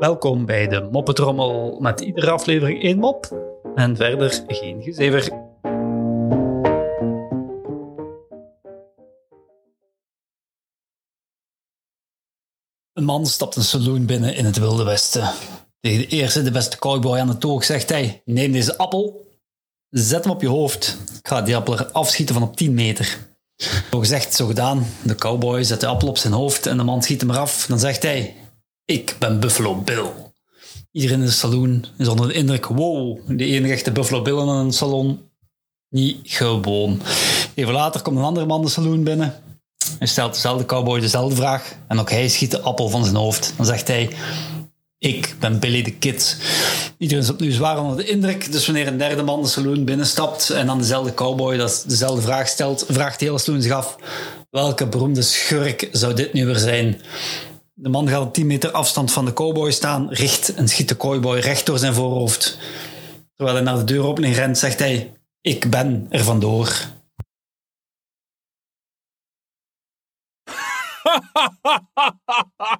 Welkom bij de Moppetrommel met iedere aflevering één mop en verder geen gezever. Een man stapt een saloon binnen in het Wilde Westen. Tegen de eerste, de beste cowboy aan de toog zegt hij: Neem deze appel, zet hem op je hoofd. Ik ga die appel afschieten van op 10 meter. Zo gezegd, zo gedaan. De cowboy zet de appel op zijn hoofd en de man schiet hem eraf. Dan zegt hij: Ik ben Buffalo Bill. Iedereen in de saloon is onder de indruk: wow, de enige echte Buffalo Bill in een salon. Niet gewoon. Even later komt een andere man de saloon binnen. Hij stelt dezelfde cowboy dezelfde vraag. En ook hij schiet de appel van zijn hoofd. Dan zegt hij: Ik ben Billy the Kid. Iedereen is opnieuw zwaar onder de indruk. Dus wanneer een derde man de saloon binnenstapt en dan dezelfde cowboy dat dezelfde vraag stelt, vraagt de hele saloon zich af: welke beroemde schurk zou dit nu weer zijn? De man gaat op 10 meter afstand van de cowboy staan, richt en schiet de cowboy recht door zijn voorhoofd. Terwijl hij naar de deuropening rent, zegt hij: Ik ben er vandoor.